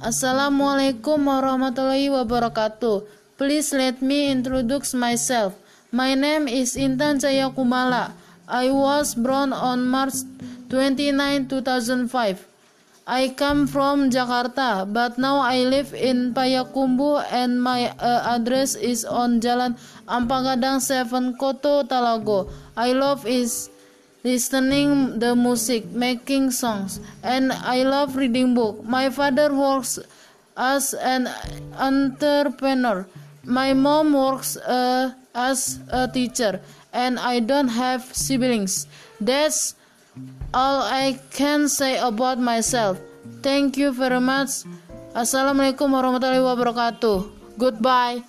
Assalamualaikum warahmatullahi wabarakatuh. Please let me introduce myself. My name is Intan Jayakumala. I was born on March 29, 2005. I come from Jakarta, but now I live in Payakumbu and my uh, address is on Jalan Ampagadang 7 Koto Talago. I love is listening the music, making songs, and I love reading book. My father works as an entrepreneur. My mom works uh, as a teacher, and I don't have siblings. That's all I can say about myself. Thank you very much. Assalamualaikum warahmatullahi wabarakatuh. Goodbye.